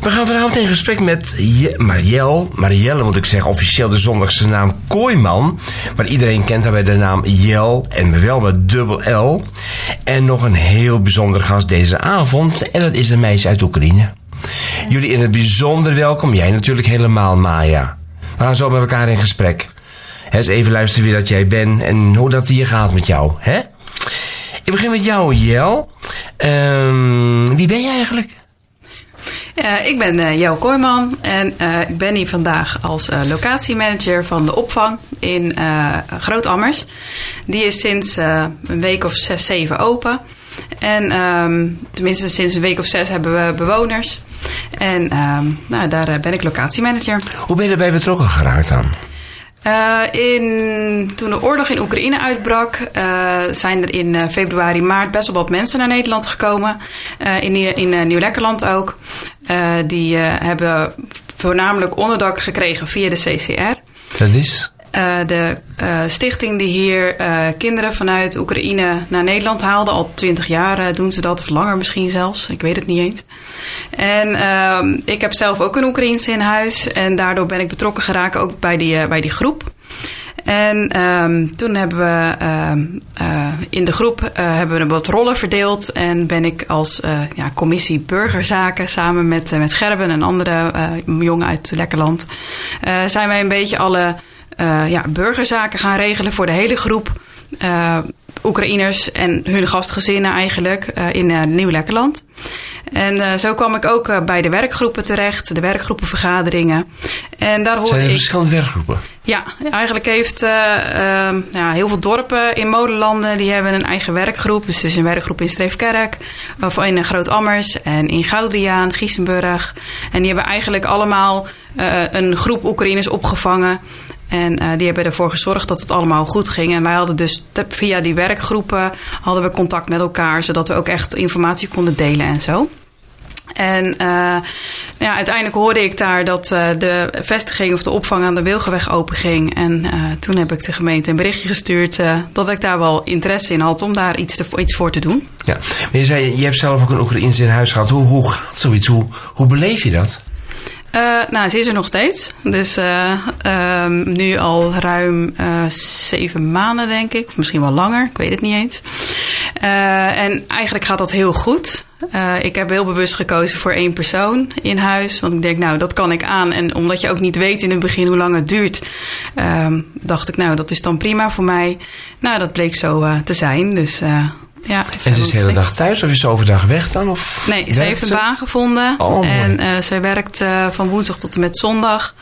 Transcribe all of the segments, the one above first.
We gaan vanavond in gesprek met Marielle. Marielle moet ik zeggen, officieel de zondagse naam Kooiman. Maar iedereen kent haar bij de naam Jel en wel met dubbel L. En nog een heel bijzondere gast deze avond. En dat is een meisje uit Oekraïne. Jullie in het bijzonder welkom. Jij natuurlijk helemaal, Maya. We gaan zo met elkaar in gesprek. He, eens even luisteren wie dat jij bent en hoe dat hier gaat met jou. Hè? Ik begin met jou, Jel. Ehm, wie ben je eigenlijk? Uh, ik ben uh, Jo Kooijman en uh, ik ben hier vandaag als locatiemanager van de opvang in Groot Ammers. Die is sinds een week of zes, zeven open. En um, tenminste sinds een week of zes hebben we bewoners. En um, nou, daar ben ik locatiemanager. Hoe ben je erbij betrokken geraakt dan? Uh, in, toen de oorlog in Oekraïne uitbrak, uh, zijn er in februari, maart best wel wat mensen naar Nederland gekomen. In in Nieuw-Lekkerland ook. die hebben voornamelijk onderdak gekregen via de CCR. Dat is? Uh, de uh, stichting die hier uh, kinderen vanuit Oekraïne naar Nederland haalde. Al twintig jaar doen ze dat, of langer misschien zelfs. Ik weet het niet eens. En ehm, ik heb zelf ook een Oekraïense in huis. En daardoor ben ik betrokken geraakt ook bij die, bij die groep. En um, toen hebben we uh, in de groep hebben we wat rollen verdeeld. En ben ik als ja, commissie burgerzaken samen met, met Gerben en andere jongen uit Lekkerland. zijn wij een beetje alle ja, burgerzaken gaan regelen voor de hele groep. Oekraïners en hun gastgezinnen eigenlijk in Nieuw-Lekkerland. En zo kwam ik ook bij de werkgroepen terecht, de werkgroepenvergaderingen. En daar hoor Zijn er ik... verschillende werkgroepen? Ja, eigenlijk heeft uh, ja, heel veel dorpen in modelanden die hebben een eigen werkgroep. Dus er is een werkgroep in Streefkerk, of in Groot Ammers en in Goudriaan, Giesenburg. En die hebben eigenlijk allemaal een groep Oekraïners opgevangen. En die hebben ervoor gezorgd dat het allemaal goed ging. En wij hadden dus via die werkgroepen hadden we contact met elkaar, zodat we ook echt informatie konden delen en zo. En uh, ja, uiteindelijk hoorde ik daar dat uh, de vestiging of de opvang aan de Wilgeweg open ging. En toen heb ik de gemeente een berichtje gestuurd dat ik daar wel interesse in had om daar iets, iets voor te doen. Ja, maar je zei, je hebt zelf ook een Oekraïnse in huis gehad. Hoe, hoe gaat zoiets? Hoe beleef je dat? Uh, nou, ze is er nog steeds. Dus uh, uh, nu al ruim zeven maanden, denk ik. Misschien wel langer, ik weet het niet eens. en eigenlijk gaat dat heel goed. ik heb heel bewust gekozen voor één persoon in huis. Want ik denk, nou, dat kan ik aan. En omdat je ook niet weet in het begin hoe lang het duurt, ehm, dacht ik, nou, dat is dan prima voor mij. Nou, dat bleek zo te zijn. Dus ja, en ze is de hele dag thuis of is ze overdag weg dan? Of nee, ze heeft een baan gevonden. Oh, en uh, zij werkt uh, van woensdag tot en met zondag.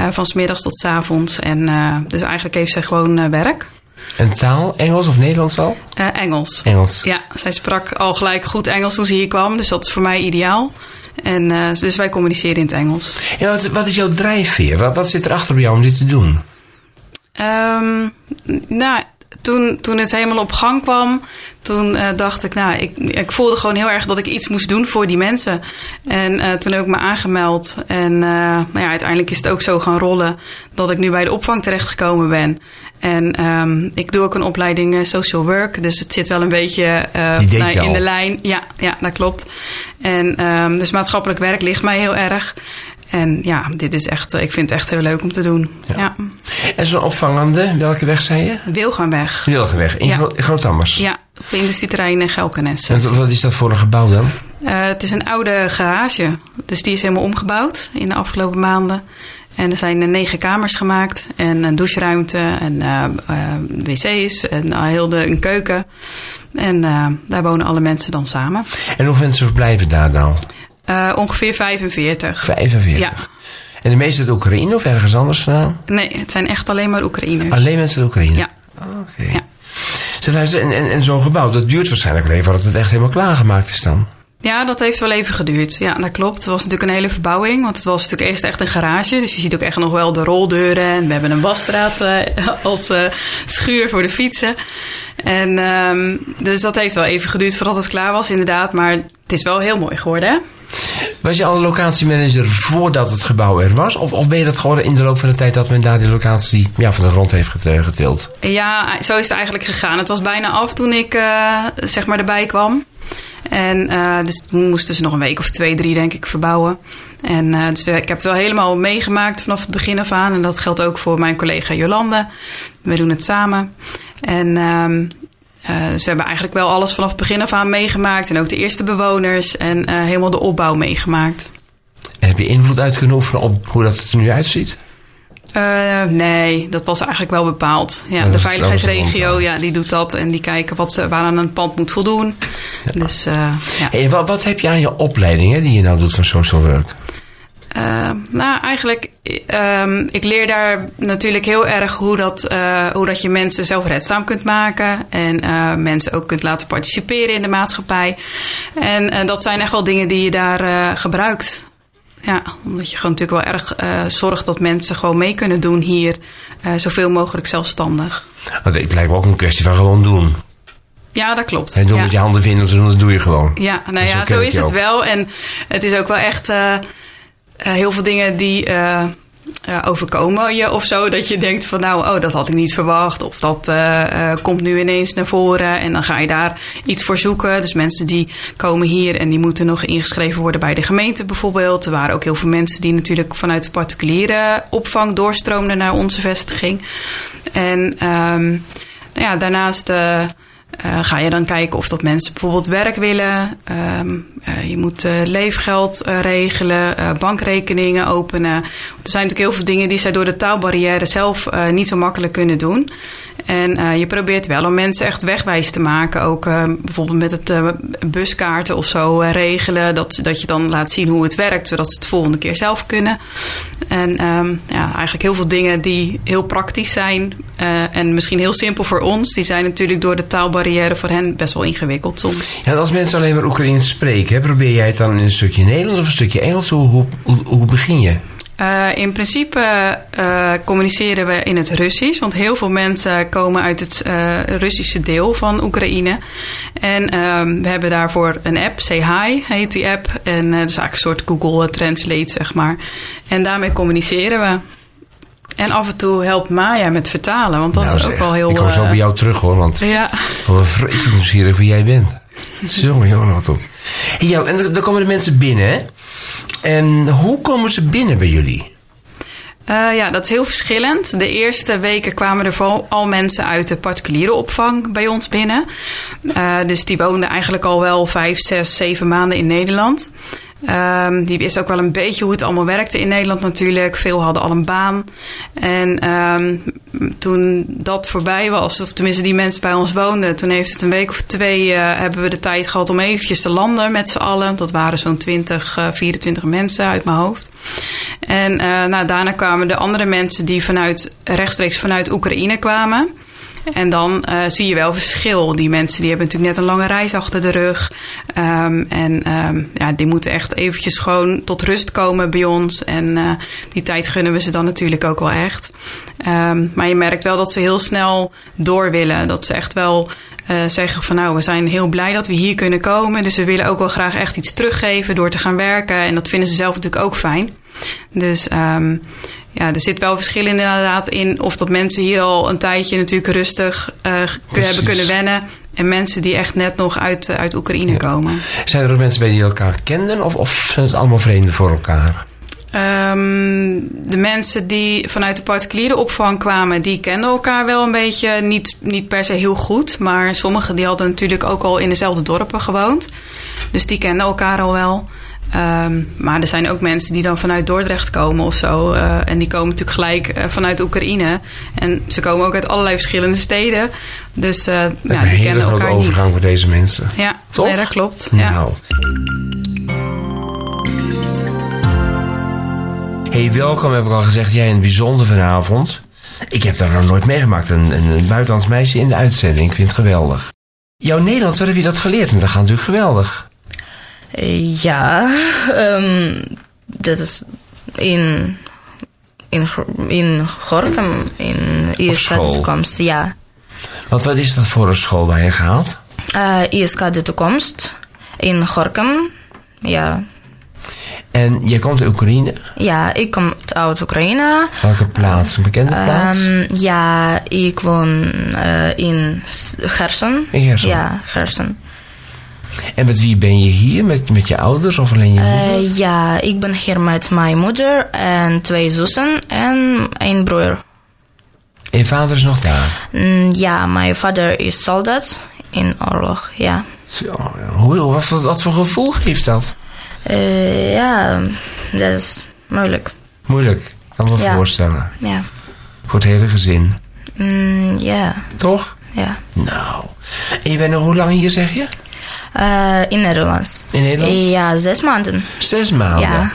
Uh, van smiddags tot s avonds. En dus eigenlijk heeft zij gewoon werk. En taal? Engels of Nederlands al? Engels. Engels. Ja, zij sprak al gelijk goed Engels toen ze hier kwam. Dus dat is voor mij ideaal. En dus wij communiceren in het Engels. Ja, wat, wat is jouw drijfveer? Wat, wat zit er achter bij jou om dit te doen? Um, nou, toen, toen het helemaal op gang kwam, toen uh, dacht ik, nou, ik, ik voelde gewoon heel erg dat ik iets moest doen voor die mensen. En uh, toen heb ik me aangemeld. En uh, nou ja, uiteindelijk is het ook zo gaan rollen dat ik nu bij de opvang terechtgekomen ben. En um, ik doe ook een opleiding social work. Dus het zit wel een beetje nou, in de lijn. Ja, ja, dat klopt. En um, dus maatschappelijk werk ligt mij heel erg. En ja, dit is echt, ik vind het echt heel leuk om te doen. Ja. ja. En zo'n opvangende, welke weg zei je? Wilgenweg. Wilgenweg, in ja. Groot-Ammers? Ja, op de industrieterrein Gelkenes. En wat is dat voor een gebouw dan? Uh, het is een oude garage. Dus die is helemaal omgebouwd in de afgelopen maanden. En er zijn negen kamers gemaakt. En een doucheruimte en uh, uh, wc's en heel de, een keuken. En daar wonen alle mensen dan samen. En hoeveel mensen verblijven daar nou? Uh, ongeveer 45. 45? Ja. En de meeste uit Oekraïne of ergens anders vandaan? Nee, het zijn echt alleen maar Oekraïners. Alleen mensen uit Oekraïne? Ja. Oké. Okay. Ja. En, en, en zo'n gebouw, dat duurt waarschijnlijk even voordat het echt helemaal klaargemaakt is dan? Ja, dat heeft wel even geduurd. Ja, dat klopt. Het was natuurlijk een hele verbouwing. Want het was natuurlijk eerst echt een garage. Dus je ziet ook echt nog wel de roldeuren. En we hebben een wasstraat uh, als uh, schuur voor de fietsen. En um, dus dat heeft wel even geduurd voordat het klaar was, inderdaad. Maar het is wel heel mooi geworden, hè? Was je al locatiemanager voordat het gebouw er was? Of, of ben je dat geworden in de loop van de tijd dat men daar die locatie ja, van de grond heeft getild? Ja, zo is het eigenlijk gegaan. Het was bijna af toen ik uh, zeg maar erbij kwam. En uh, dus moesten ze nog een week of twee, drie, denk ik, verbouwen. En dus ik heb het wel helemaal meegemaakt vanaf het begin af aan. En dat geldt ook voor mijn collega Jolande. We doen het samen. En um, uh, dus we hebben eigenlijk wel alles vanaf het begin af aan meegemaakt. En ook de eerste bewoners en uh, helemaal de opbouw meegemaakt. En heb je invloed uit kunnen oefenen op hoe dat er nu uitziet? Uh, nee, dat was eigenlijk wel bepaald. Ja, ja de veiligheidsregio, ja, die doet dat. En die kijken wat, waaraan een pand moet voldoen. Ja. Dus, ja. Hey, wat, wat, heb je aan je opleidingen die je nou doet van social work? Uh, nou, eigenlijk, um, ik leer daar natuurlijk heel erg hoe dat, uh, hoe dat je mensen zelfredzaam kunt maken. En uh, mensen ook kunt laten participeren in de maatschappij. En dat zijn echt wel dingen die je daar gebruikt. Ja, omdat je gewoon natuurlijk wel erg zorgt dat mensen gewoon mee kunnen doen hier. zoveel mogelijk zelfstandig. Want het lijkt me ook een kwestie van gewoon doen. Ja, dat klopt. En doen ja. met je handen vinden, dat doe je gewoon. Ja, nou ja, zo is het wel. En het is ook wel echt heel veel dingen die uh, uh, overkomen je of zo. Dat je denkt van nou, oh, dat had ik niet verwacht. Of dat komt nu ineens naar voren. En dan ga je daar iets voor zoeken. Dus mensen die komen hier en die moeten nog ingeschreven worden bij de gemeente bijvoorbeeld. Er waren ook heel veel mensen die natuurlijk vanuit de particuliere opvang doorstroomden naar onze vestiging. En um, nou ja, daarnaast ga je dan kijken of dat mensen bijvoorbeeld werk willen. Um, uh, je moet uh, leefgeld regelen, bankrekeningen openen. Er zijn natuurlijk heel veel dingen die zij door de taalbarrière zelf niet zo makkelijk kunnen doen. En je probeert wel om mensen echt wegwijs te maken. Ook bijvoorbeeld met het buskaarten of zo regelen. Dat, dat je dan laat zien hoe het werkt, zodat ze het volgende keer zelf kunnen. En um, ja, eigenlijk heel veel dingen die heel praktisch zijn. en misschien heel simpel voor ons. Die zijn natuurlijk door de taalbarrière barrière voor hen best wel ingewikkeld soms. Ja, als mensen alleen maar Oekraïens spreken, probeer jij het dan in een stukje Nederlands of een stukje Engels? Hoe, hoe, hoe begin je? Uh, in principe uh, communiceren we in het Russisch. Want heel veel mensen komen uit het uh, Russische deel van Oekraïne. En ehm, we hebben daarvoor een app, Say Hi heet die app. En dat is eigenlijk een soort Google Translate, zeg maar. En daarmee communiceren we. En af en toe helpt Maya met vertalen, want dat nou, is ook wel heel... Ik kom zo bij jou terug hoor, want ja. wat een vreselijk nieuwsgierig wie jij bent. Jongen, jongen, wat op. Ja, en dan komen de mensen binnen? En hoe komen ze binnen bij jullie? Uh, ja, dat is heel verschillend. De eerste weken kwamen er vooral al mensen uit de particuliere opvang bij ons binnen. Uh, dus die woonden eigenlijk al wel vijf, zes, zeven maanden in Nederland. Um, die wist ook wel een beetje hoe het allemaal werkte in Nederland natuurlijk. Veel hadden al een baan. En um, toen dat voorbij was, of tenminste die mensen bij ons woonden, toen heeft het een week of twee uh, hebben we de tijd gehad om eventjes te landen met z'n allen. Dat waren zo'n 20, uh, 24 mensen uit mijn hoofd. En uh, nou, daarna kwamen de andere mensen die vanuit, rechtstreeks vanuit Oekraïne kwamen. En dan uh, zie je wel verschil. Die mensen die hebben natuurlijk net een lange reis achter de rug. Um, en um, ja, die moeten echt eventjes gewoon tot rust komen bij ons. En uh, die tijd gunnen we ze dan natuurlijk ook wel echt. Um, maar je merkt wel dat ze heel snel door willen. Dat ze echt wel uh, zeggen van nou, we zijn heel blij dat we hier kunnen komen. Dus we willen ook wel graag echt iets teruggeven door te gaan werken. En dat vinden ze zelf natuurlijk ook fijn. Dus ja, er zit wel verschil inderdaad in of dat mensen hier al een tijdje natuurlijk rustig uh, hebben kunnen wennen. En mensen die echt net nog uit, uit Oekraïne ja. komen. Zijn er ook mensen bij die elkaar kenden of, of zijn het allemaal vreemden voor elkaar? Um, de mensen die vanuit de particuliere opvang kwamen, die kenden elkaar wel een beetje. Niet, niet per se heel goed, maar sommigen die hadden natuurlijk ook al in dezelfde dorpen gewoond. Dus die kenden elkaar al wel. Um, maar er zijn ook mensen die dan vanuit Dordrecht komen of zo. Uh, en die komen natuurlijk gelijk uh, vanuit Oekraïne. En ze komen ook uit allerlei verschillende steden. Dus uh, ja, die kennen elkaar niet. overgang voor deze mensen. Ja, Toch? Nee, dat klopt. Nou. Ja. Hey, welkom heb ik al gezegd. Jij een bijzonder vanavond. Ik heb daar nog nooit meegemaakt. Een, een, een buitenlands meisje in de uitzending. Ik vind het geweldig. Jouw Nederlands, waar heb je dat geleerd? Want dat gaat natuurlijk geweldig. Ja, um, dat is in, in, in Gorkum, in ISK de Toekomst, ja. Want wat is dat voor een school waar je gaat? Uh, ISK de Toekomst, in Gorkum, ja. En je komt uit Oekraïne? Ja, ik kom uit Oekraïne. Welke plaats? Een bekende plaats? Um, ja, ik woon uh, in Gerson. In? Ja, Gerson. En met wie ben je hier? Met, met je ouders of alleen je moeder? Eh, ja, ik ben hier met mijn moeder en twee zussen en een broer. En je vader is nog daar. Mm, ja, mijn vader is soldaat in oorlog, ja. Zo, hoe, wat, voor- wat voor gevoel geeft dat? Eh, ja, dat is moeilijk. Moeilijk, kan me Ja. voorstellen. Ja. Voor het hele gezin. Mm, ja, Toch? ja. Nou. En je bent nog hoe lang hier, zeg je? Eh, in Nederland. In Nederland? Ja, zes maanden. Zes maanden.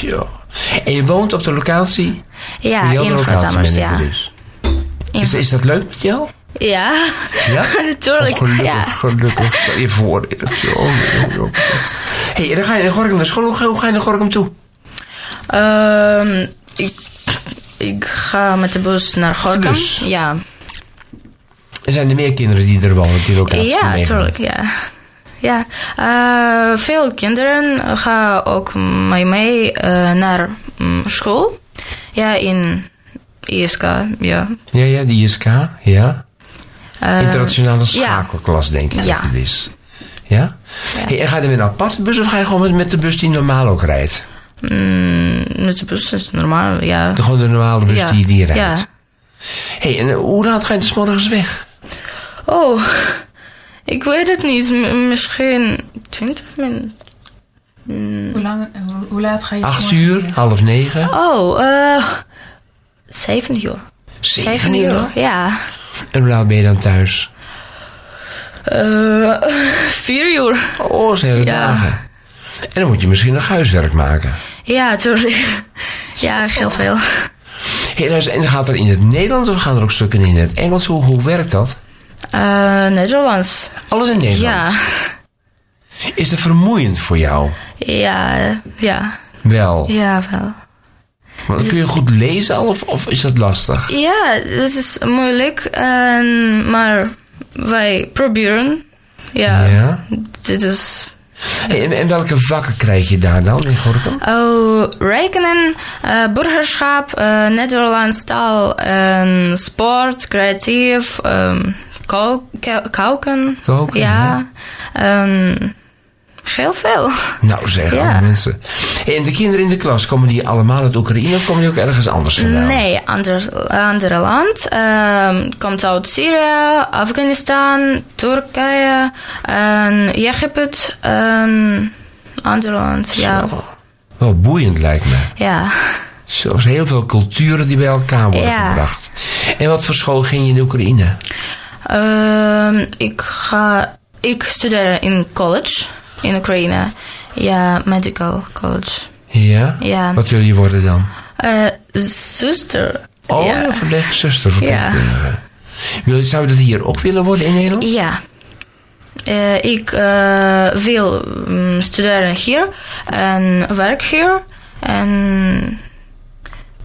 Ja. En je woont op de locatie? Ja, in Groot-Amers, ja. dus. Is, is dat leuk met jou? Ja, Ja? tuurlijk. Oh, gelukkig, Ja. gelukkig. Je voor. Zo. Hé, hey, dan ga je naar Gorkum naar school. Hoe ga, hoe ga je naar Gorkum toe? Ehm, ik, ik ga met de bus naar Gorkum. Ja, Er zijn er meer kinderen die er wonen op die locatie? ja van Nederland? tuurlijk, ja. Ja, eh, veel kinderen gaan ook mee, mee eh, naar mm, school. Ja, in ISK, ja. Ja, ja, die ISK. Ja. Eh, Internationale ja. schakelklas, denk ik Ja. dat het is. Ja? Ja. Hey, en ga je dan met een aparte bus of ga je gewoon met, met de bus die normaal ook rijdt? mm, met de bus is normaal, ja. De, gewoon de normale bus ja. die, die rijdt? Ja. hey, en hoe laat ga je dus morgens weg? Oh, ik weet het niet. M- misschien 20 minuten. Hoe, lang, hoe, hoe laat ga je Acht uur, half negen? Oh, eh. Zeven uur. Zeven uur? Ja. En hoe laat ben je dan thuis? Eh, vier uur. Oh, hele Ja. dagen. En dan moet je misschien nog huiswerk maken. Ja, tuurlijk. Ja, heel veel. Hey, en gaat er in het Nederlands of gaan er ook stukken in het Engels? Hoe, hoe werkt dat? Eh, Nederlands. Alles in Nederlands? Ja. Is het vermoeiend voor jou? Ja, ja. Wel. Ja, wel. Want kun je goed lezen al of, of is dat lastig? Ja, het is moeilijk. maar wij proberen. Ja, Ja. dit is Hey, en, en welke vakken krijg je daar dan in Gorkum? Oh, rekenen, eh, burgerschap, eh, Nederlands taal, en sport, creatief, ehm, koken. Koken, Ja, en heel veel. Nou zeg, Ja. mensen. En de kinderen in de klas, komen die allemaal uit Oekraïne of komen die ook ergens anders vandaan? Nee, ander, andere land. ehm, komt uit Syrië, Afghanistan, Turkije, en Egypte, ander land. Ja. Wel boeiend lijkt me. ja. Zo is heel veel culturen die bij elkaar worden Ja. gebracht. En wat voor school ging je in Oekraïne? Ehm, ik ga. Ik studeer in college in Oekraïne. Ja, medical college. Ja? Ja. Wat wil je worden dan? Eh, zuster. Oh, ja. een verpleegzuster, Ja. Wil, zou je dat hier ook willen worden in Nederland? Ja. Eh, ik eh, wil mm, studeren hier en werk hier. En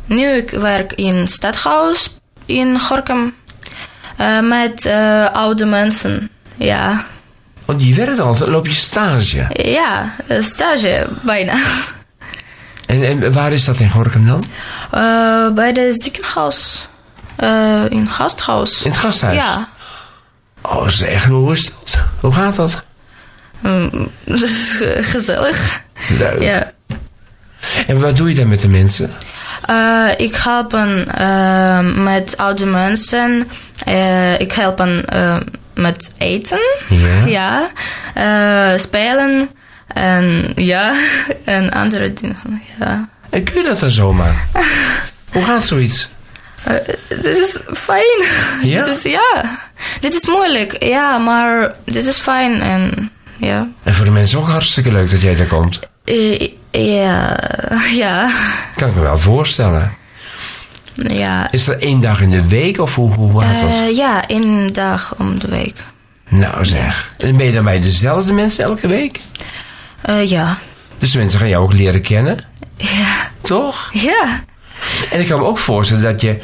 nu ik werk in stadhuis in Gorkum eh, met eh, oude mensen. Ja, Want je werkt al, loop je stage. ja, eh, stage bijna. En, en waar is dat in Gorkum dan? Eh, bij de ziekenhuis. Eh, in gasthuis. In het gasthuis? Ja. Oh zeg, hoe is dat? Hoe gaat dat? Mm, gezellig. Leuk. Ja. En wat doe je dan met de mensen? Eh, ik help hen, eh, met oude mensen. Eh, ik help met eten. Ja. Ja. Spelen. En ja. En andere dingen. Ja. En kun je dat dan zomaar? Hoe gaat zoiets? Dit is fijn. Ja? Dit is, ja. Dit is moeilijk. Ja, maar dit is fijn. En ja. En voor de mensen ook hartstikke leuk dat jij daar komt. Ja. Ja. Kan ik me wel voorstellen. Ja. Is dat één dag in de week of hoe, hoe gaat dat? Eh, ja, één dag om de week. Nou zeg. En ben je dan bij dezelfde mensen elke week? Eh, ja. Dus de mensen gaan jou ook leren kennen, Ja. toch? Ja. En ik kan me ook voorstellen dat je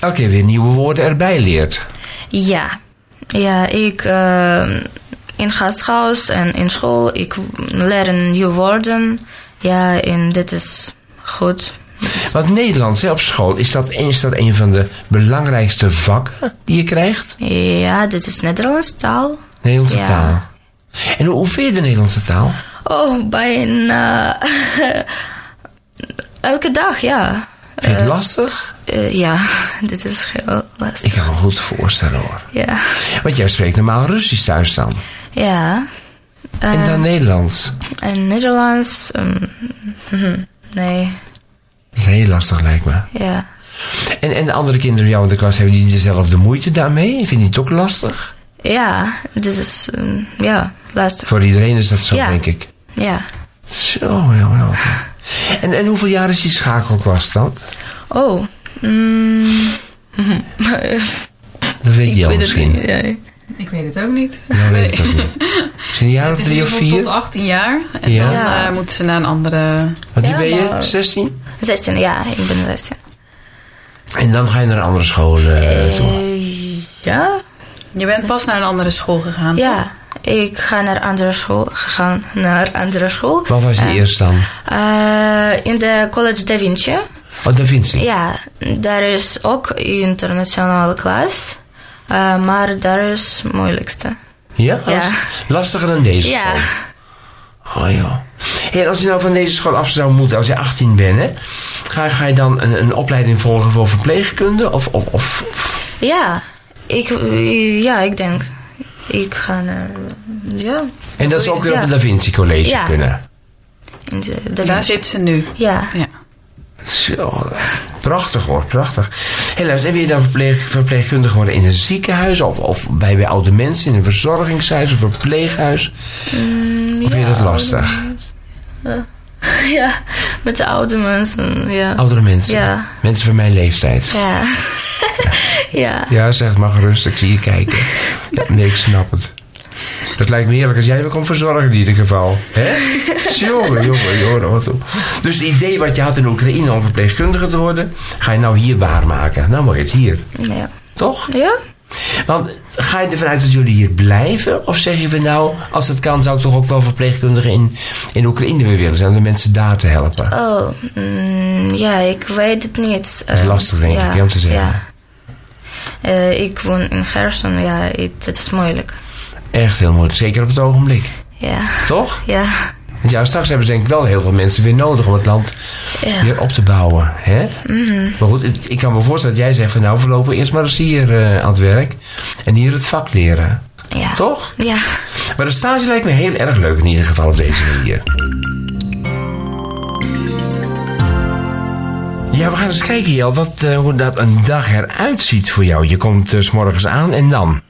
elke keer weer nieuwe woorden erbij leert. Ja. Ja, ik eh, in gasthuis en in school, ik leer nieuwe woorden. Ja, en dit is goed. Want Nederlands hè, op school, is dat, is dat een van de belangrijkste vakken die je krijgt? Ja, dit is Nederlands taal. Nederlandse Ja. taal. En hoe, hoe vind je de Nederlandse taal? Oh, bijna elke dag, ja. Vind je het lastig? Eh, ja, dit is heel Ik lastig. kan me goed voorstellen hoor. Ja. Want jij spreekt normaal Russisch thuis dan. Ja. En Eh, dan Nederlands. en Nederlands? mm, nee, Dat is heel lastig lijkt me. ja. En, en de andere kinderen jou in de klas, hebben die dezelfde moeite daarmee? Vind je het ook lastig? Ja, dit is, mm, ja, lastig. Voor iedereen is dat zo, Ja. denk ik. Ja. Zo, heel. En, en hoeveel jaar is die schakelklas dan? Oh, mm, Dat weet je al misschien. niet. Ik weet het ook niet. Ja, weet het ook niet. Misschien een jaar of drie of vier? tot 18 jaar. En Ja. dan eh, moeten ze naar een andere... Want die Ja, ben je maar- 16? 16, ja, ik ben 16. En dan ga je naar een andere school eh, toe. Eh, ja? Je bent pas naar een andere school gegaan. toch? Ja, ik ga naar andere school gegaan, naar andere school. Wat was je eerst dan? eh, in de College Da Vinci. Oh, Da Vinci. Ja, daar is ook internationale klas. Eh, maar daar is het moeilijkste. Ja? Ja. Lastiger dan deze Ja. school? Oh joh. Hey, en als je nou van deze school af zou moeten als je 18 bent, hè? Ga, ga je dan een, een opleiding volgen voor verpleegkunde? Of, of, of Ja, ik, ja, ik denk. Ik ga naar. Ja. En dat zou ook weer op Ja. het Da Vinci College Ja. kunnen. de- Daar zit ze nu. Ja. Ja. Zo, prachtig hoor, prachtig. Helaas, en je dan verpleeg, verpleegkundige worden in een ziekenhuis? Of, of bij, bij oude mensen in een verzorgingshuis of verpleeghuis? Mm, Of vind je ja, dat lastig? Eh, ja, met de oude mensen. Ja. Oudere mensen? Ja. Mensen van mijn leeftijd? Ja. ja. Ja, zeg maar gerust, ik zie je kijken. Ja, nee, ik snap het. Dat lijkt me heerlijk als jij me kon verzorgen in ieder geval. Hè? jongen, jongen, jongen. Wat. Dus het idee wat je had in Oekraïne om verpleegkundige te worden... ga je nou hier waarmaken. Nou je het hier. Ja. Toch? Ja? Want ga je ervan uit dat jullie hier blijven? Of zeg je van nou, als het kan, zou ik toch ook wel verpleegkundige in, in Oekraïne weer willen zijn om de mensen daar te helpen? Oh, mm, ja, ik weet het niet. Dat is lastig, denk ik, om te zeggen. Ja. Eh, ik woon in Gerson, ja, het, het is moeilijk. Echt heel moeilijk, zeker op het ogenblik. Ja. Toch? Ja. Want ja, straks hebben ze denk ik wel heel veel mensen weer nodig om het land Ja. weer op te bouwen. Hè? Mhm. Maar goed, ik kan me voorstellen dat jij zegt van nou, we lopen eerst maar eens hier eh, aan het werk. En hier het vak leren. Ja. Toch? Ja. Maar de stage lijkt me heel erg leuk in ieder geval op deze manier. Ja, we gaan eens kijken, Jel, wat, eh, hoe dat een dag eruit ziet voor jou. Je komt dus morgens aan en dan?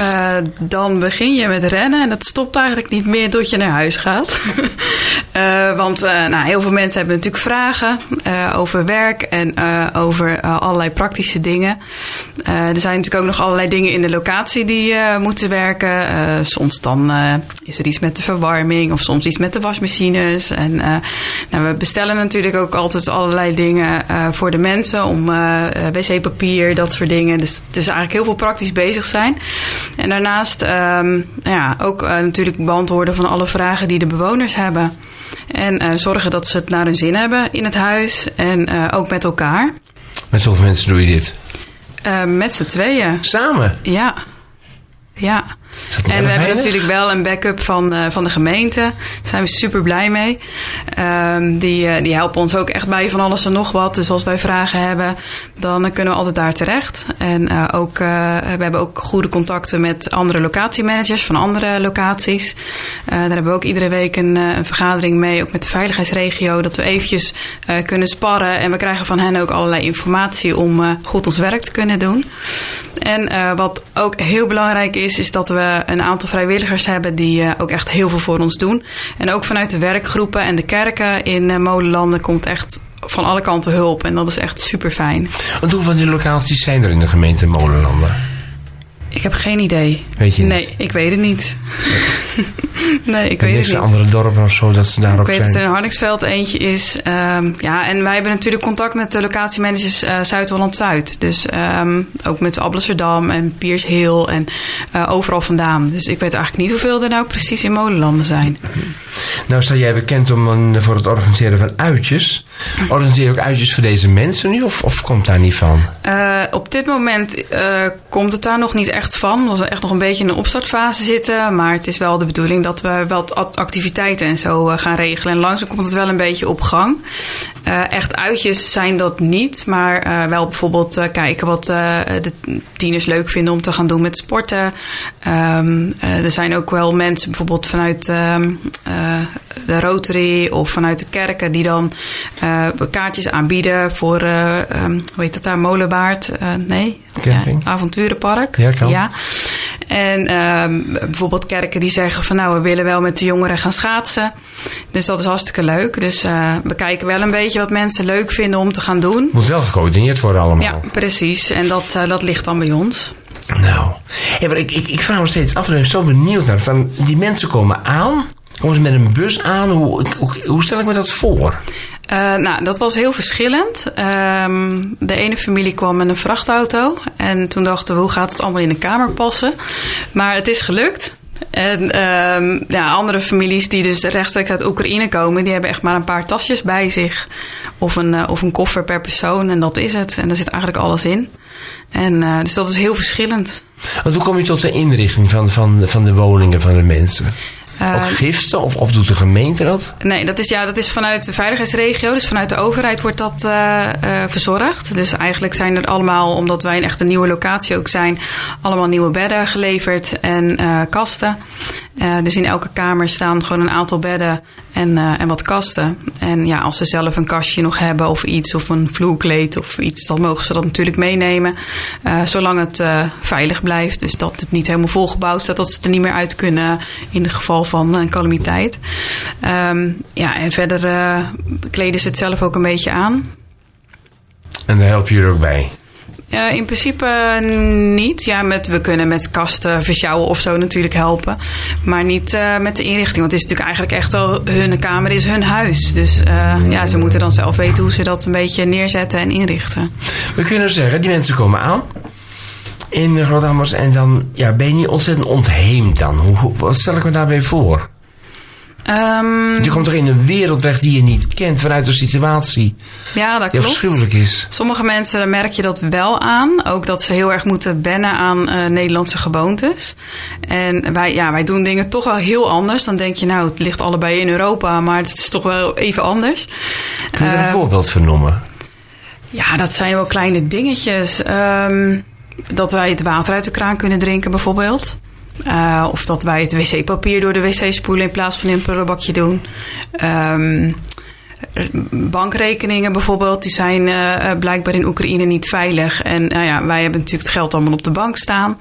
Eh, dan begin je met rennen en dat stopt eigenlijk niet meer tot je naar huis gaat. Eh, want eh, nou, heel veel mensen hebben natuurlijk vragen eh, over werk en over allerlei praktische dingen. Er zijn natuurlijk ook nog allerlei dingen in de locatie die moeten werken. Soms dan is er iets met de verwarming of soms iets met de wasmachines. En nou, we bestellen natuurlijk ook altijd allerlei dingen voor de mensen om wc-papier, dat soort dingen. Dus het is eigenlijk heel veel praktisch bezig zijn. En daarnaast ehm, ja, ook natuurlijk beantwoorden van alle vragen die de bewoners hebben. En eh, zorgen dat ze het naar hun zin hebben in het huis en eh, ook met elkaar. Met hoeveel mensen doe je dit? Eh, met z'n tweeën, Samen? ja. Ja. En we hebben natuurlijk wel een backup van, eh, van de gemeente. Daar zijn we super blij mee. Ehm, die, eh, die helpen ons ook echt bij van alles en nog wat. Dus als wij vragen hebben, dan kunnen we altijd daar terecht. En eh, ook, we hebben ook goede contacten met andere locatiemanagers van andere locaties. Daar hebben we ook iedere week een, een vergadering mee, ook met de veiligheidsregio. Dat we eventjes kunnen sparren. En we krijgen van hen ook allerlei informatie om goed ons werk te kunnen doen. En wat ook heel belangrijk is, is dat we een aantal vrijwilligers hebben die eh, ook echt heel veel voor ons doen. En ook vanuit de werkgroepen en de kerken in eh, Molenlanden komt echt van alle kanten hulp. En dat is echt super fijn. Want hoeveel van die locaties zijn er in de gemeente Molenlanden? Ik heb geen idee. Weet je niet? Nee, ik weet het niet. nee, ik En weet het niet. andere dorpen of zo dat ze daar Ik ook weet dat zijn? er in Hardingsveld eentje is. Ehm, ja, en wij hebben natuurlijk contact met de locatiemanagers eh Zuid-Holland-Zuid. Dus ehm, ook met Alblasserdam en Piers Hill en eh, overal vandaan. Dus ik weet eigenlijk niet hoeveel er nou precies in Molenlanden zijn. Nou, sta jij bekend om een, voor het organiseren van uitjes. Organiseer je ook uitjes voor deze mensen nu of, of komt daar niet van? Eh, op dit moment komt het daar nog niet echt van, omdat we echt nog een beetje in de opstartfase zitten. Maar het is wel de bedoeling dat we wat activiteiten en zo eh, gaan regelen. En langzaam komt het wel een beetje op gang. Uh, echt uitjes zijn dat niet, maar uh, wel bijvoorbeeld kijken wat de tieners leuk vinden om te gaan doen met sporten. Um, er zijn ook wel mensen bijvoorbeeld vanuit ehm, de Rotary of vanuit de kerken die dan kaartjes aanbieden voor, um, hoe heet dat daar, Molenbaard? nee? Ja, avonturenpark. Ja, kan. ja. En um, bijvoorbeeld kerken die zeggen van nou, we willen wel met de jongeren gaan schaatsen. Dus dat is hartstikke leuk. Dus uh, we kijken wel een beetje wat mensen leuk vinden om te gaan doen. Moet wel gecoördineerd worden allemaal. Ja, precies. En dat, uh, dat ligt dan bij ons. Nou, ja, maar ik, ik, ik vraag me steeds af en ik ben zo benieuwd naar. Van, die mensen komen aan, komen ze met een bus aan? Hoe, hoe, hoe stel ik me dat voor? Uh, nou, dat was heel verschillend. Um, de ene familie kwam met een vrachtauto. En toen dachten we, hoe gaat het allemaal in de kamer passen? Maar het is gelukt. En um, ja, andere families die dus rechtstreeks uit Oekraïne komen, die hebben echt maar een paar tasjes bij zich. Of een, uh, of een koffer per persoon. En dat is het. En daar zit eigenlijk alles in. En uh, dus dat is heel verschillend. Want hoe kom je tot de inrichting van, van, van de woningen van de mensen? Uh, ook giften? Of, of doet de gemeente dat? Nee, dat is, ja, dat is vanuit de veiligheidsregio. Dus vanuit de overheid wordt dat uh, uh, verzorgd. Dus eigenlijk zijn er allemaal, omdat wij een echt een nieuwe locatie ook zijn, allemaal nieuwe bedden geleverd en kasten. dus in elke kamer staan gewoon een aantal bedden en, en wat kasten. En ja, als ze zelf een kastje nog hebben of iets, of een vloerkleed of iets, dan mogen ze dat natuurlijk meenemen. zolang het veilig blijft. Dus dat het niet helemaal volgebouwd staat, dat ze er niet meer uit kunnen in het geval van een calamiteit. Um, ja, en verder kleden ze het zelf ook een beetje aan. En daar help je er ook bij? Uh, in principe niet. Ja, met, we kunnen met kasten versjouwen of zo natuurlijk helpen. Maar niet uh, met de inrichting. Want het is natuurlijk eigenlijk echt al hun kamer is hun huis. Dus uh, ja, ze moeten dan zelf weten hoe ze dat een beetje neerzetten en inrichten. We kunnen zeggen, die mensen komen aan in Groothammers. En dan ja, ben je niet ontzettend ontheemd dan. Hoe, wat stel ik me daarbij voor? Um, je komt toch in een wereld weg die je niet kent vanuit een situatie ja, dat die klopt. afschuwelijk is. Sommige mensen daar merk je dat wel aan. Ook dat ze heel erg moeten wennen aan uh, Nederlandse gewoontes. En wij, ja, wij doen dingen toch wel heel anders. Dan denk je, nou, het ligt allebei in Europa, maar het is toch wel even anders. Kun je er een uh, voorbeeld van noemen? Ja, dat zijn wel kleine dingetjes. Um, dat wij het water uit de kraan kunnen drinken, bijvoorbeeld. Uh, of dat wij het wc-papier door de wc spoelen in plaats van in een prullenbakje doen. Um, bankrekeningen bijvoorbeeld, die zijn uh, blijkbaar in Oekraïne niet veilig. En uh, ja, wij hebben natuurlijk het geld allemaal op de bank staan.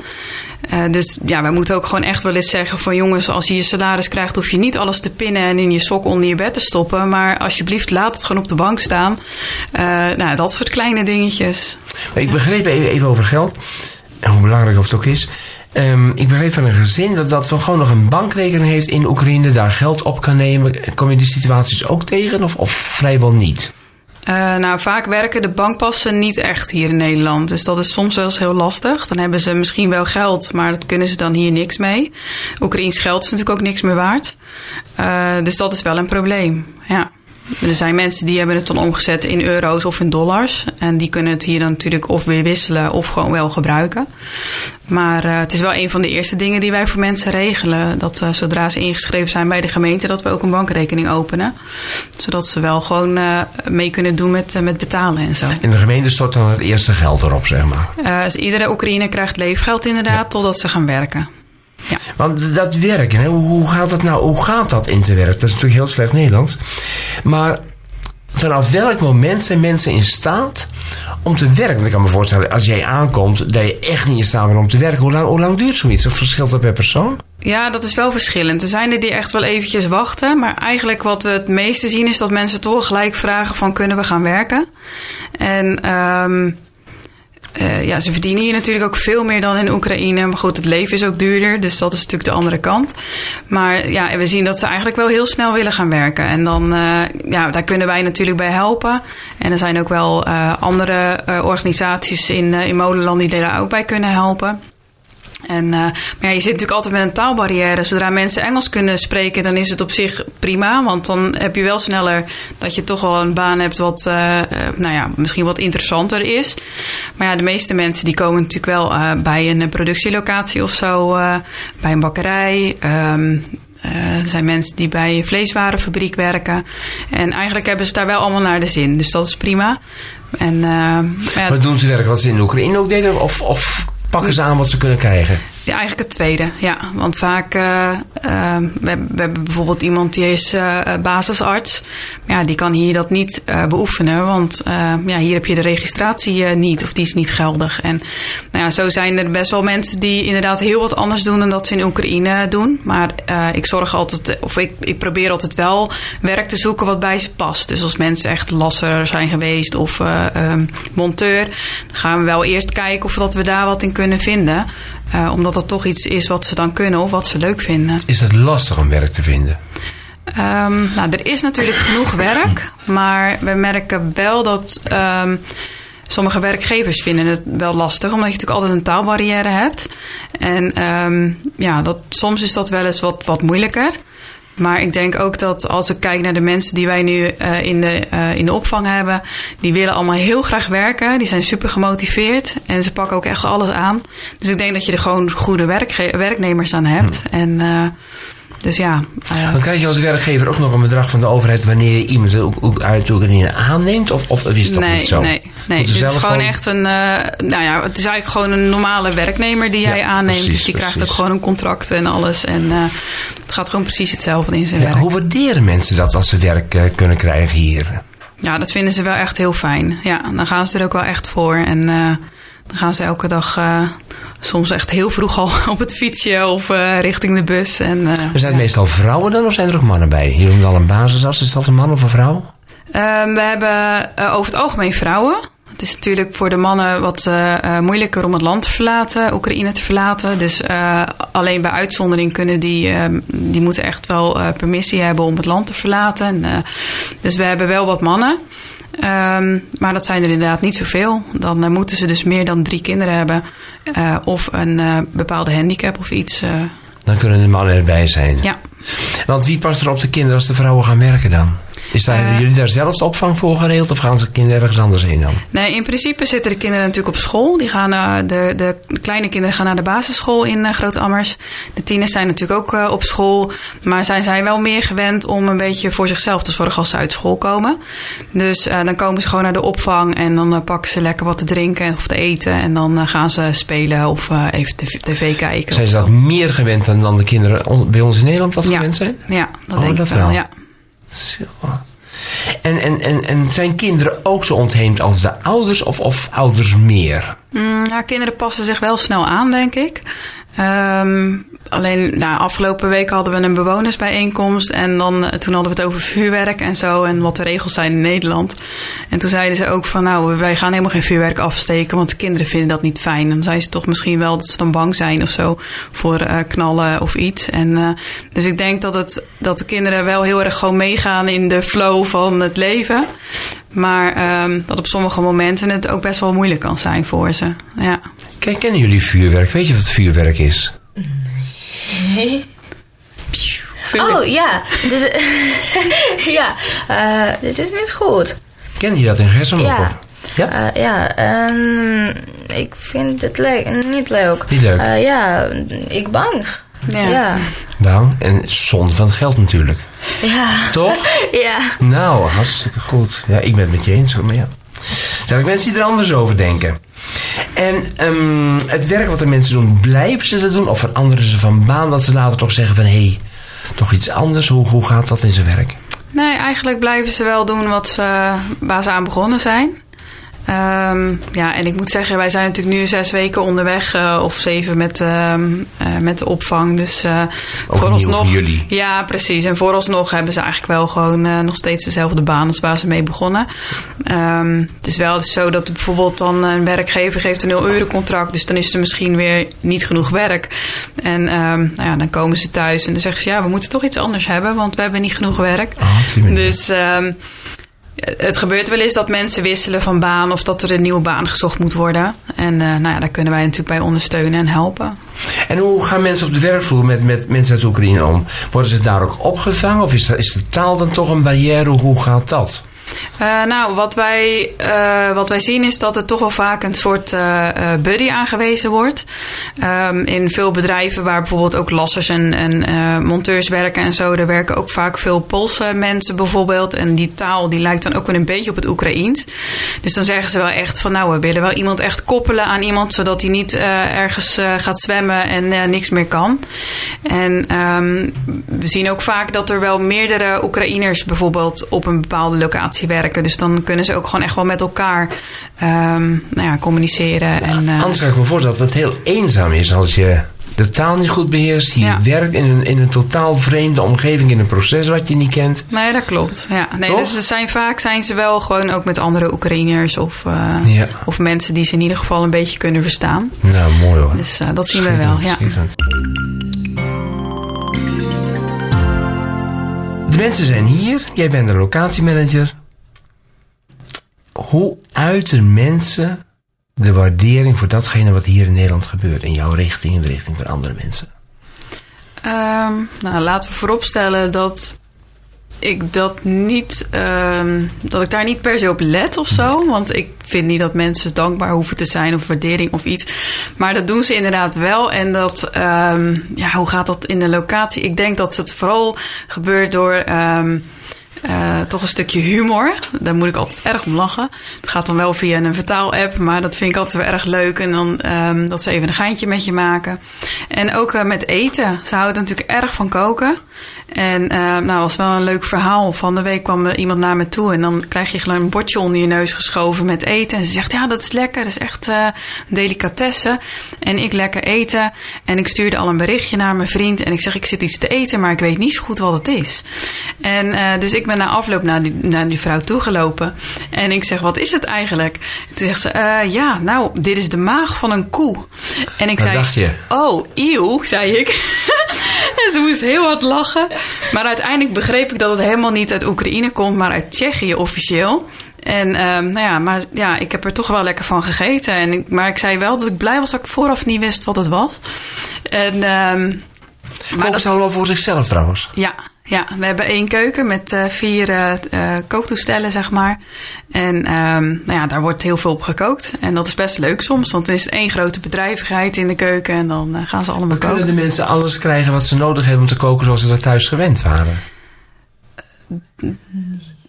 Dus ja, wij moeten ook gewoon echt wel eens zeggen van jongens, als je je salaris krijgt, hoef je niet alles te pinnen en in je sok onder je bed te stoppen. Maar alsjeblieft, laat het gewoon op de bank staan. nou, dat soort kleine dingetjes. Ik begreep even over geld en hoe belangrijk of het ook is. Um, ik begreep van een gezin dat dat gewoon nog een bankrekening heeft in Oekraïne, daar geld op kan nemen. Kom je die situaties ook tegen of, of vrijwel niet? Uh, nou, vaak werken de bankpassen niet echt hier in Nederland. Dus dat is soms wel eens heel lastig. Dan hebben ze misschien wel geld, maar dat kunnen ze dan hier niks mee. Oekraïns geld is natuurlijk ook niks meer waard. Uh, dus dat is wel een probleem. Ja. Er zijn mensen die hebben het dan omgezet in euro's of in dollars. En die kunnen het hier dan natuurlijk of weer wisselen of gewoon wel gebruiken. Maar uh, het is wel een van de eerste dingen die wij voor mensen regelen. Dat uh, zodra ze ingeschreven zijn bij de gemeente, dat we ook een bankrekening openen. Zodat ze wel gewoon uh, mee kunnen doen met, met betalen en zo. En de gemeente stort dan het eerste geld erop, zeg maar? dus iedere Oekraïne krijgt leefgeld inderdaad, ja. totdat ze gaan werken. Ja. Want dat werken, hè, hoe gaat dat nou? Hoe gaat dat in zijn werk? Dat is natuurlijk heel slecht Nederlands. Maar vanaf welk moment zijn mensen in staat om te werken? Want ik kan me voorstellen, als jij aankomt, dat je echt niet in staat bent om te werken. Hoe lang, hoe lang duurt zoiets? Of verschilt dat per persoon? Ja, dat is wel verschillend. Er zijn er die echt wel eventjes wachten. Maar eigenlijk wat we het meeste zien is dat mensen toch gelijk vragen van kunnen we gaan werken? En um, uh, ja, ze verdienen hier natuurlijk ook veel meer dan in Oekraïne. Maar goed, het leven is ook duurder. Dus dat is natuurlijk de andere kant. Maar ja, we zien dat ze eigenlijk wel heel snel willen gaan werken. En dan, uh, ja, daar kunnen wij natuurlijk bij helpen. En er zijn ook wel uh, andere organisaties in, in Molenland die daar ook bij kunnen helpen. En, uh, maar ja, je zit natuurlijk altijd met een taalbarrière. Zodra mensen Engels kunnen spreken, dan is het op zich prima. Want dan heb je wel sneller dat je toch wel een baan hebt wat, uh, nou ja, misschien wat interessanter is. Maar ja, de meeste mensen die komen natuurlijk wel uh, bij een productielocatie of zo, bij een bakkerij. Um, er zijn mensen die bij een vleeswarenfabriek werken. En eigenlijk hebben ze daar wel allemaal naar de zin. Dus dat is prima. En, ja, maar doen ze werk wat ze in Oekraïne ook deden? Of, of pakken ze aan wat ze kunnen krijgen? Ja, eigenlijk het tweede. Ja, want vaak, uh, we, we, hebben bijvoorbeeld iemand die is uh, basisarts. Ja, die kan hier dat niet beoefenen, want ja, hier heb je de registratie niet of die is niet geldig. En nou ja, zo zijn er best wel mensen die inderdaad heel wat anders doen dan dat ze in Oekraïne doen. Maar ik zorg altijd, of ik, ik probeer altijd wel werk te zoeken wat bij ze past. Dus als mensen echt lasser zijn geweest of um, monteur, dan gaan we wel eerst kijken of dat we daar wat in kunnen vinden. Uh, omdat dat toch iets is wat ze dan kunnen of wat ze leuk vinden. Is het lastig om werk te vinden? Um, nou, er is natuurlijk genoeg werk, maar we merken wel dat um, sommige werkgevers vinden het wel lastig, omdat je natuurlijk altijd een taalbarrière hebt. En um, ja, dat, soms is dat wel eens wat, wat moeilijker. Maar ik denk ook dat als ik kijk naar de mensen die wij nu uh, in, de, uh, in de opvang hebben, die willen allemaal heel graag werken. Die zijn super gemotiveerd en ze pakken ook echt alles aan. Dus ik denk dat je er gewoon goede werknemers aan hebt. Hmm. En uh, dus ja. Uh, Dan krijg je als werkgever ook nog een bedrag van de overheid wanneer je iemand ook uit Oekraïne aanneemt? Of, of is nee, niet zo? Nee, nee. Het is gewoon, gewoon echt een. Uh, nou ja, het is eigenlijk gewoon een normale werknemer die ja, jij aanneemt. Precies, dus die precies. krijgt ook gewoon een contract en alles. En uh, het gaat gewoon precies hetzelfde in zijn ja, werk. Hoe waarderen mensen dat als ze werk kunnen krijgen hier? Ja, dat vinden ze wel echt heel fijn. Ja, dan gaan ze er ook wel echt voor. En dan gaan ze elke dag soms echt heel vroeg al op het fietsje of uh, richting de bus. En, uh, er zijn het meestal vrouwen dan of zijn er ook mannen bij? Hier noemt al een basisarts. Is dat een man of een vrouw? Ehm, we hebben over het algemeen vrouwen. Het is natuurlijk voor de mannen wat moeilijker om het land te verlaten, Oekraïne te verlaten. Dus alleen bij uitzondering kunnen die, die moeten echt wel permissie hebben om het land te verlaten. En, dus we hebben wel wat mannen. Um, maar dat zijn er inderdaad niet zoveel. Dan uh, moeten ze dus meer dan drie kinderen hebben. Uh, of een uh, bepaalde handicap of iets. Dan kunnen de mannen erbij zijn. Ja. Want wie past er op de kinderen als de vrouwen gaan werken dan? Is daar, uh, jullie daar zelf de opvang voor geregeld of gaan ze kinderen ergens anders heen dan? Nee, in principe zitten de kinderen natuurlijk op school. Die gaan, uh, de, de kleine kinderen gaan naar de basisschool in uh, Groot-Ammers. De tieners zijn natuurlijk ook op school. Maar zij zijn wel meer gewend om een beetje voor zichzelf te zorgen als ze uit school komen. Dus dan komen ze gewoon naar de opvang en dan pakken ze lekker wat te drinken of te eten. En dan gaan ze spelen of even tv kijken. Zijn ze dat meer gewend dan, dan de kinderen bij ons in Nederland dat ja. gewend zijn? Ja, dat oh, denk dat ik wel. wel. Ja. En, en, en, en zijn kinderen ook zo ontheemd als de ouders of, of ouders meer? Mm, nou, kinderen passen zich wel snel aan, denk ik. Um, alleen, nou, afgelopen week hadden we een bewonersbijeenkomst. En dan, toen hadden we het over vuurwerk en zo. En wat de regels zijn in Nederland. En toen zeiden ze ook van, nou, wij gaan helemaal geen vuurwerk afsteken. Want de kinderen vinden dat niet fijn. Dan zijn ze toch misschien wel dat ze dan bang zijn of zo. Voor uh, knallen of iets. En uh, dus ik denk dat, het, dat de kinderen wel heel erg gewoon meegaan in de flow van het leven. Maar um, dat op sommige momenten het ook best wel moeilijk kan zijn voor ze. Ja. Kijk, kennen jullie vuurwerk? Weet je wat vuurwerk is? Nee. Oh ja, dit, ja, uh, dit is niet goed. Ken je dat in Gersenloppen? Ja. Ja? Uh, ja, um, ik vind het le niet leuk. Niet leuk? Uh, ja, ik bang. Ja. ja. Nou, en zonde van het geld natuurlijk. Ja. Toch? ja. Nou, hartstikke goed. Ja, ik ben het met je eens. Maar ja. Er zijn mensen die er anders over denken. En um, het werk wat de mensen doen, blijven ze dat doen? Of veranderen ze van baan dat ze later toch zeggen van... hé, hey, toch iets anders? Hoe, hoe gaat dat in zijn werk? Nee, eigenlijk blijven ze wel doen wat ze, waar ze aan begonnen zijn. Um, ja, en ik moet zeggen, wij zijn natuurlijk nu zes weken onderweg, uh, of zeven met, uh, uh, met de opvang. Dus uh, vooralsnog. Voor jullie. Ja, precies. En vooralsnog hebben ze eigenlijk wel gewoon nog steeds dezelfde baan als waar ze mee begonnen. Um, het is wel zo dat bijvoorbeeld dan een werkgever geeft een 0 euro contract. Dus dan is er misschien weer niet genoeg werk. En um, nou ja, dan komen ze thuis en dan zeggen ze ja, we moeten toch iets anders hebben, want we hebben niet genoeg werk. Oh, dus het gebeurt wel eens dat mensen wisselen van baan of dat er een nieuwe baan gezocht moet worden. En uh, nou ja, daar kunnen wij natuurlijk bij ondersteunen en helpen. En hoe gaan mensen op de werkvloer met, met mensen uit Oekraïne om? Worden ze daar ook opgevangen? Of is, is de taal dan toch een barrière? Hoe gaat dat? Uh, nou, wat wij, uh, wat wij zien is dat er toch wel vaak een soort uh, buddy aangewezen wordt. Um, in veel bedrijven waar bijvoorbeeld ook lassers en, en monteurs werken en zo, daar werken ook vaak veel Poolse mensen bijvoorbeeld. En die taal die lijkt dan ook wel een beetje op het Oekraïens. Dus dan zeggen ze wel echt van nou, we willen wel iemand echt koppelen aan iemand, zodat hij niet ergens gaat zwemmen en niks meer kan. En um, we zien ook vaak dat er wel meerdere Oekraïners bijvoorbeeld op een bepaalde locatie werken. Dus dan kunnen ze ook gewoon echt wel met elkaar um, nou ja, communiceren. En, uh, Anders kan ik me voorstellen dat het heel eenzaam is als je de taal niet goed beheerst. Je ja. werkt in een, in een totaal vreemde omgeving, in een proces wat je niet kent. Nee, dat klopt. Ja. Nee, dus ze zijn, vaak zijn ze wel gewoon ook met andere Oekraïners of, uh, ja. of mensen die ze in ieder geval een beetje kunnen verstaan. Nou, mooi hoor. Dus uh, dat zien we wel. Ja. De mensen zijn hier, jij bent de locatiemanager hoe uiten mensen de waardering voor datgene wat hier in Nederland gebeurt? In jouw richting, in de richting van andere mensen? Um, nou, laten we vooropstellen dat ik dat niet, um, dat ik daar niet per se op let of zo. Want ik vind niet dat mensen dankbaar hoeven te zijn of waardering of iets. Maar dat doen ze inderdaad wel. En dat, um, ja, hoe gaat dat in de locatie? Ik denk dat het vooral gebeurt door. Uh, toch een stukje humor. Daar moet ik altijd erg om lachen. Het gaat dan wel via een vertaal-app, maar dat vind ik altijd wel erg leuk. En dan um, dat ze even een geintje met je maken. En ook uh, met eten. Ze houden natuurlijk erg van koken. En uh, nou, was wel een leuk verhaal. Van de week kwam er iemand naar me toe en dan krijg je gewoon een bordje onder je neus geschoven met eten. En ze zegt, ja, dat is lekker, dat is echt uh, delicatesse. En ik lekker eten. En ik stuurde al een berichtje naar mijn vriend en ik zeg, ik zit iets te eten, maar ik weet niet zo goed wat het is. En uh, dus ik ben na afloop naar die, naar die vrouw toegelopen. En ik zeg, wat is het eigenlijk? En toen zegt ze, ja, nou, dit is de maag van een koe. En ik wat zei, dacht je? oh, eeuw, zei ik. en ze moest heel hard lachen. Maar uiteindelijk begreep ik dat het helemaal niet uit Oekraïne komt, maar uit Tsjechië officieel. En um, nou ja, maar ja, ik heb er toch wel lekker van gegeten. En ik, maar ik zei wel dat ik blij was dat ik vooraf niet wist wat het was. En, um, maar dat is allemaal voor zichzelf trouwens. Ja, ja, we hebben één keuken met uh, vier uh, uh, kooktoestellen, zeg maar. En um, nou ja, daar wordt heel veel op gekookt. En dat is best leuk soms, want dan is één grote bedrijvigheid in de keuken en dan gaan ze allemaal maar koken. Kunnen de mensen alles krijgen wat ze nodig hebben om te koken zoals ze dat thuis gewend waren?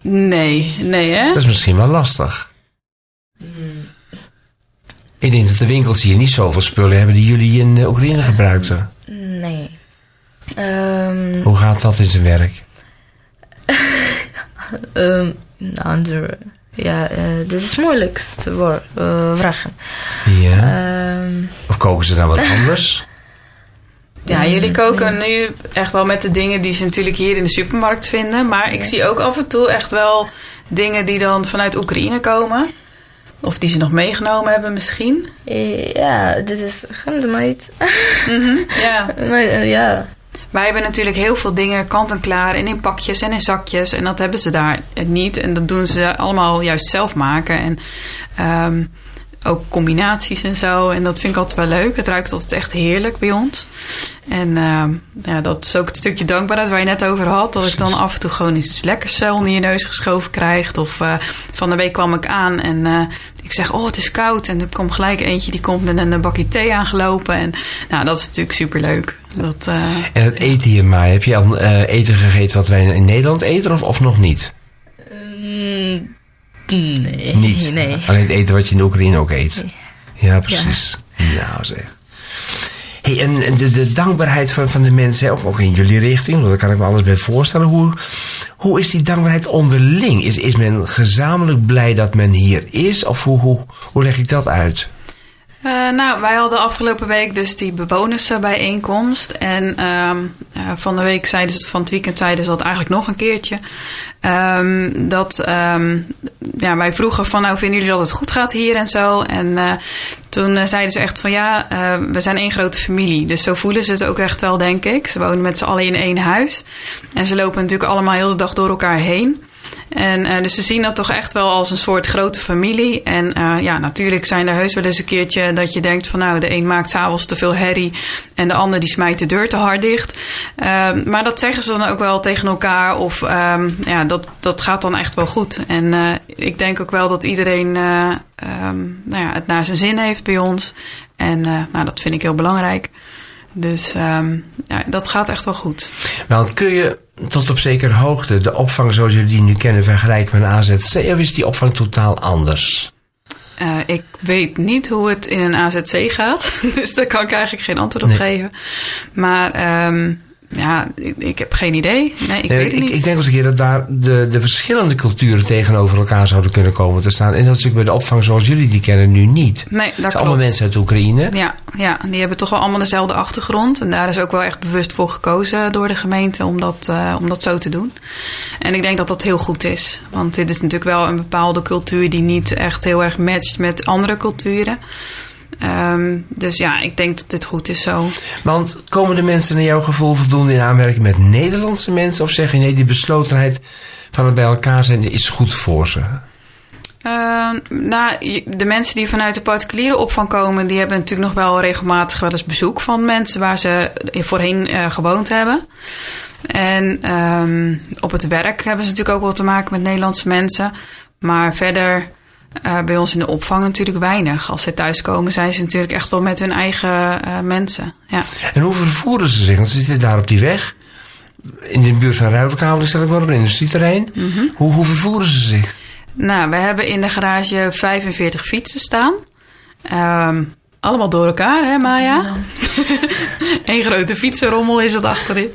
Nee, nee hè? Dat is misschien wel lastig. Ik denk dat de winkels hier niet zoveel spullen hebben die jullie in Oekraïne gebruikten. Nee. Um, Hoe gaat dat in zijn werk? um, andere, ja, uh, dit is het moeilijkste voor, uh, vragen. Ja. Um, of koken ze dan wat anders? Ja, jullie koken nu echt wel met de dingen die ze natuurlijk hier in de supermarkt vinden. Maar ik zie ook af en toe echt wel dingen die dan vanuit Oekraïne komen. Of die ze nog meegenomen hebben misschien. Ja, dit is. Mm -hmm, ja. maar, ja. Wij hebben natuurlijk heel veel dingen kant-en-klaar en in pakjes en in zakjes. En dat hebben ze daar niet. En dat doen ze allemaal juist zelf maken. En um, ook combinaties en zo. En dat vind ik altijd wel leuk. Het ruikt altijd echt heerlijk bij ons. En uh, ja, dat is ook het stukje dankbaarheid waar je net over had. Dat ik dan af en toe gewoon iets lekkers onder je neus geschoven krijg. Of uh, van de week kwam ik aan en uh, ik zeg, oh het is koud. En er komt gelijk eentje die komt met een bakje thee aangelopen. En nou, dat is natuurlijk superleuk. Dat, en het eten hier, maar heb je al eten gegeten wat wij in Nederland eten of, of nog niet? Mm, nee. Niet? Nee. Alleen het eten wat je in Oekraïne ook eet? Nee. Ja, precies. Ja. Nou zeg. Hey, en de, dankbaarheid van, van de mensen, ook, ook in jullie richting, daar kan ik me alles bij voorstellen. Hoe, hoe is die dankbaarheid onderling? Is, is men gezamenlijk blij dat men hier is? Of hoe, hoe, hoe leg ik dat uit? Uh, nou, wij hadden afgelopen week dus die bewonersbijeenkomst. En um, uh, van de week zeiden ze, van het weekend zeiden ze dat eigenlijk nog een keertje. Um, dat um, ja, wij vroegen van, nou vinden jullie dat het goed gaat hier en zo? En uh, toen zeiden ze echt van, ja, we zijn één grote familie. Dus zo voelen ze het ook echt wel, denk ik. Ze wonen met z'n allen in één huis. En ze lopen natuurlijk allemaal heel de dag door elkaar heen. En uh, dus ze zien dat toch echt wel als een soort grote familie. En uh, ja, natuurlijk zijn er heus wel eens een keertje dat je denkt van nou, de een maakt s'avonds te veel herrie en de ander die smijt de deur te hard dicht. Uh, maar dat zeggen ze dan ook wel tegen elkaar of um, ja, dat, dat gaat dan echt wel goed. En uh, ik denk ook wel dat iedereen um, nou ja, het naar zijn zin heeft bij ons. En nou, dat vind ik heel belangrijk. Dus um, ja, dat gaat echt wel goed. Want kun je tot op zekere hoogte de opvang zoals jullie die nu kennen vergelijken met een AZC? Of is die opvang totaal anders? Uh, ik weet niet hoe het in een AZC gaat. Dus daar kan ik eigenlijk geen antwoord op nee. geven. Maar um, ja, ik, ik, heb geen idee. Nee, ik nee, weet het ik, niet. ik denk eens een keer dat daar de, de verschillende culturen tegenover elkaar zouden kunnen komen te staan. En dat is natuurlijk bij de opvang zoals jullie die kennen nu niet. Nee, dat zijn allemaal mensen uit Oekraïne. Ja, ja, die hebben toch wel allemaal dezelfde achtergrond. En daar is ook wel echt bewust voor gekozen door de gemeente om dat, uh, om dat zo te doen. En ik denk dat dat heel goed is. Want dit is natuurlijk wel een bepaalde cultuur die niet echt heel erg matcht met andere culturen. Um, dus ja, ik denk dat dit goed is zo. Want komen de mensen naar jouw gevoel voldoende in aanmerking met Nederlandse mensen? Of zeg je nee, die beslotenheid van het bij elkaar zijn is goed voor ze? Uh, nou, de mensen die vanuit de particuliere opvang komen, die hebben natuurlijk nog wel regelmatig wel eens bezoek van mensen waar ze voorheen uh, gewoond hebben. En um, op het werk hebben ze natuurlijk ook wel te maken met Nederlandse mensen. Maar verder uh, bij ons in de opvang natuurlijk weinig. Als ze thuiskomen, zijn ze natuurlijk echt wel met hun eigen uh, mensen. Ja. En hoe vervoeren ze zich? Want ze zitten daar op die weg. In de buurt van Ruiverkabel stel ik wel op een industrieterrein. Mm -hmm. hoe, hoe vervoeren ze zich? Nou, we hebben in de garage 45 fietsen staan. Um, allemaal door elkaar, hè Maya? Ja. Eén grote fietsenrommel is het achterin.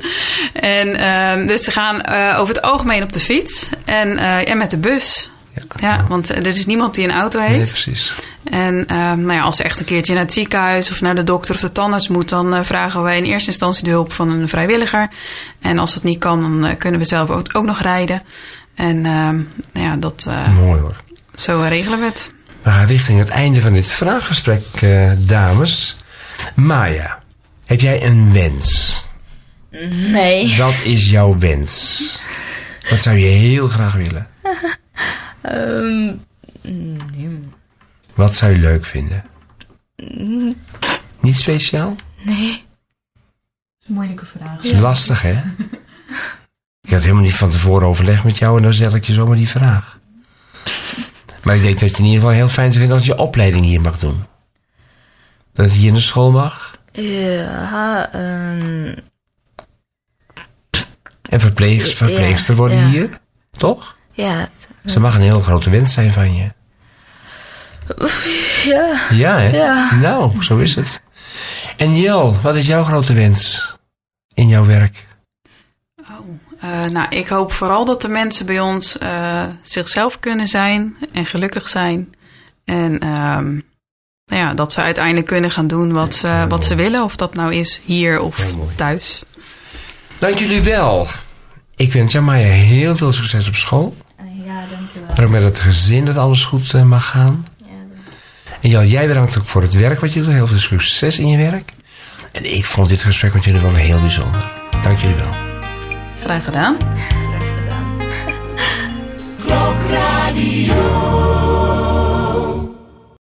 En um, dus ze gaan uh, over het algemeen op de fiets en, uh, en met de bus. Ja, ja, want er is niemand die een auto heeft. Nee, precies. En um, nou ja, als ze echt een keertje naar het ziekenhuis of naar de dokter of de tandarts moet, dan uh, vragen wij in eerste instantie de hulp van een vrijwilliger. En als dat niet kan, dan uh, kunnen we zelf ook, ook nog rijden. En uh, nou ja, dat. uh, Mooi hoor. Zo regelen we het. We gaan richting het einde van dit vraaggesprek, uh, dames. Maya, heb jij een wens? Nee. Wat is jouw wens? Wat zou je heel graag willen? um, nee. Wat zou je leuk vinden? Niet speciaal? Nee. Dat is een moeilijke vraag. Dat is lastig, hè? Ik had helemaal niet van tevoren overleg met jou en dan stel ik je zomaar die vraag. Maar ik denk dat je in ieder geval heel fijn zou vinden als je opleiding hier mag doen. Dat het hier in de school mag. Ja, um... En verpleeg, verpleegster ja, worden ja. hier, toch? Ja. Ze mag een heel grote wens zijn van je. Ja. Ja, hè? Ja. Nou, zo is het. En Jel, wat is jouw grote wens in jouw werk? Uh, nou, ik hoop vooral dat de mensen bij ons uh, zichzelf kunnen zijn en gelukkig zijn. En um, nou ja, dat ze uiteindelijk kunnen gaan doen wat ze, wat ze willen. Of dat nou is hier of thuis. Dank jullie wel. Ik wens jou Maya heel veel succes op school. Dankjewel. Maar ook met het gezin dat alles goed uh, mag gaan. Ja, en Jel, jij bedankt ook voor het werk wat je doet. Heel veel succes in je werk. En ik vond dit gesprek met jullie wel heel bijzonder. Dank jullie wel. Graag gedaan. Graag gedaan. Klokradio.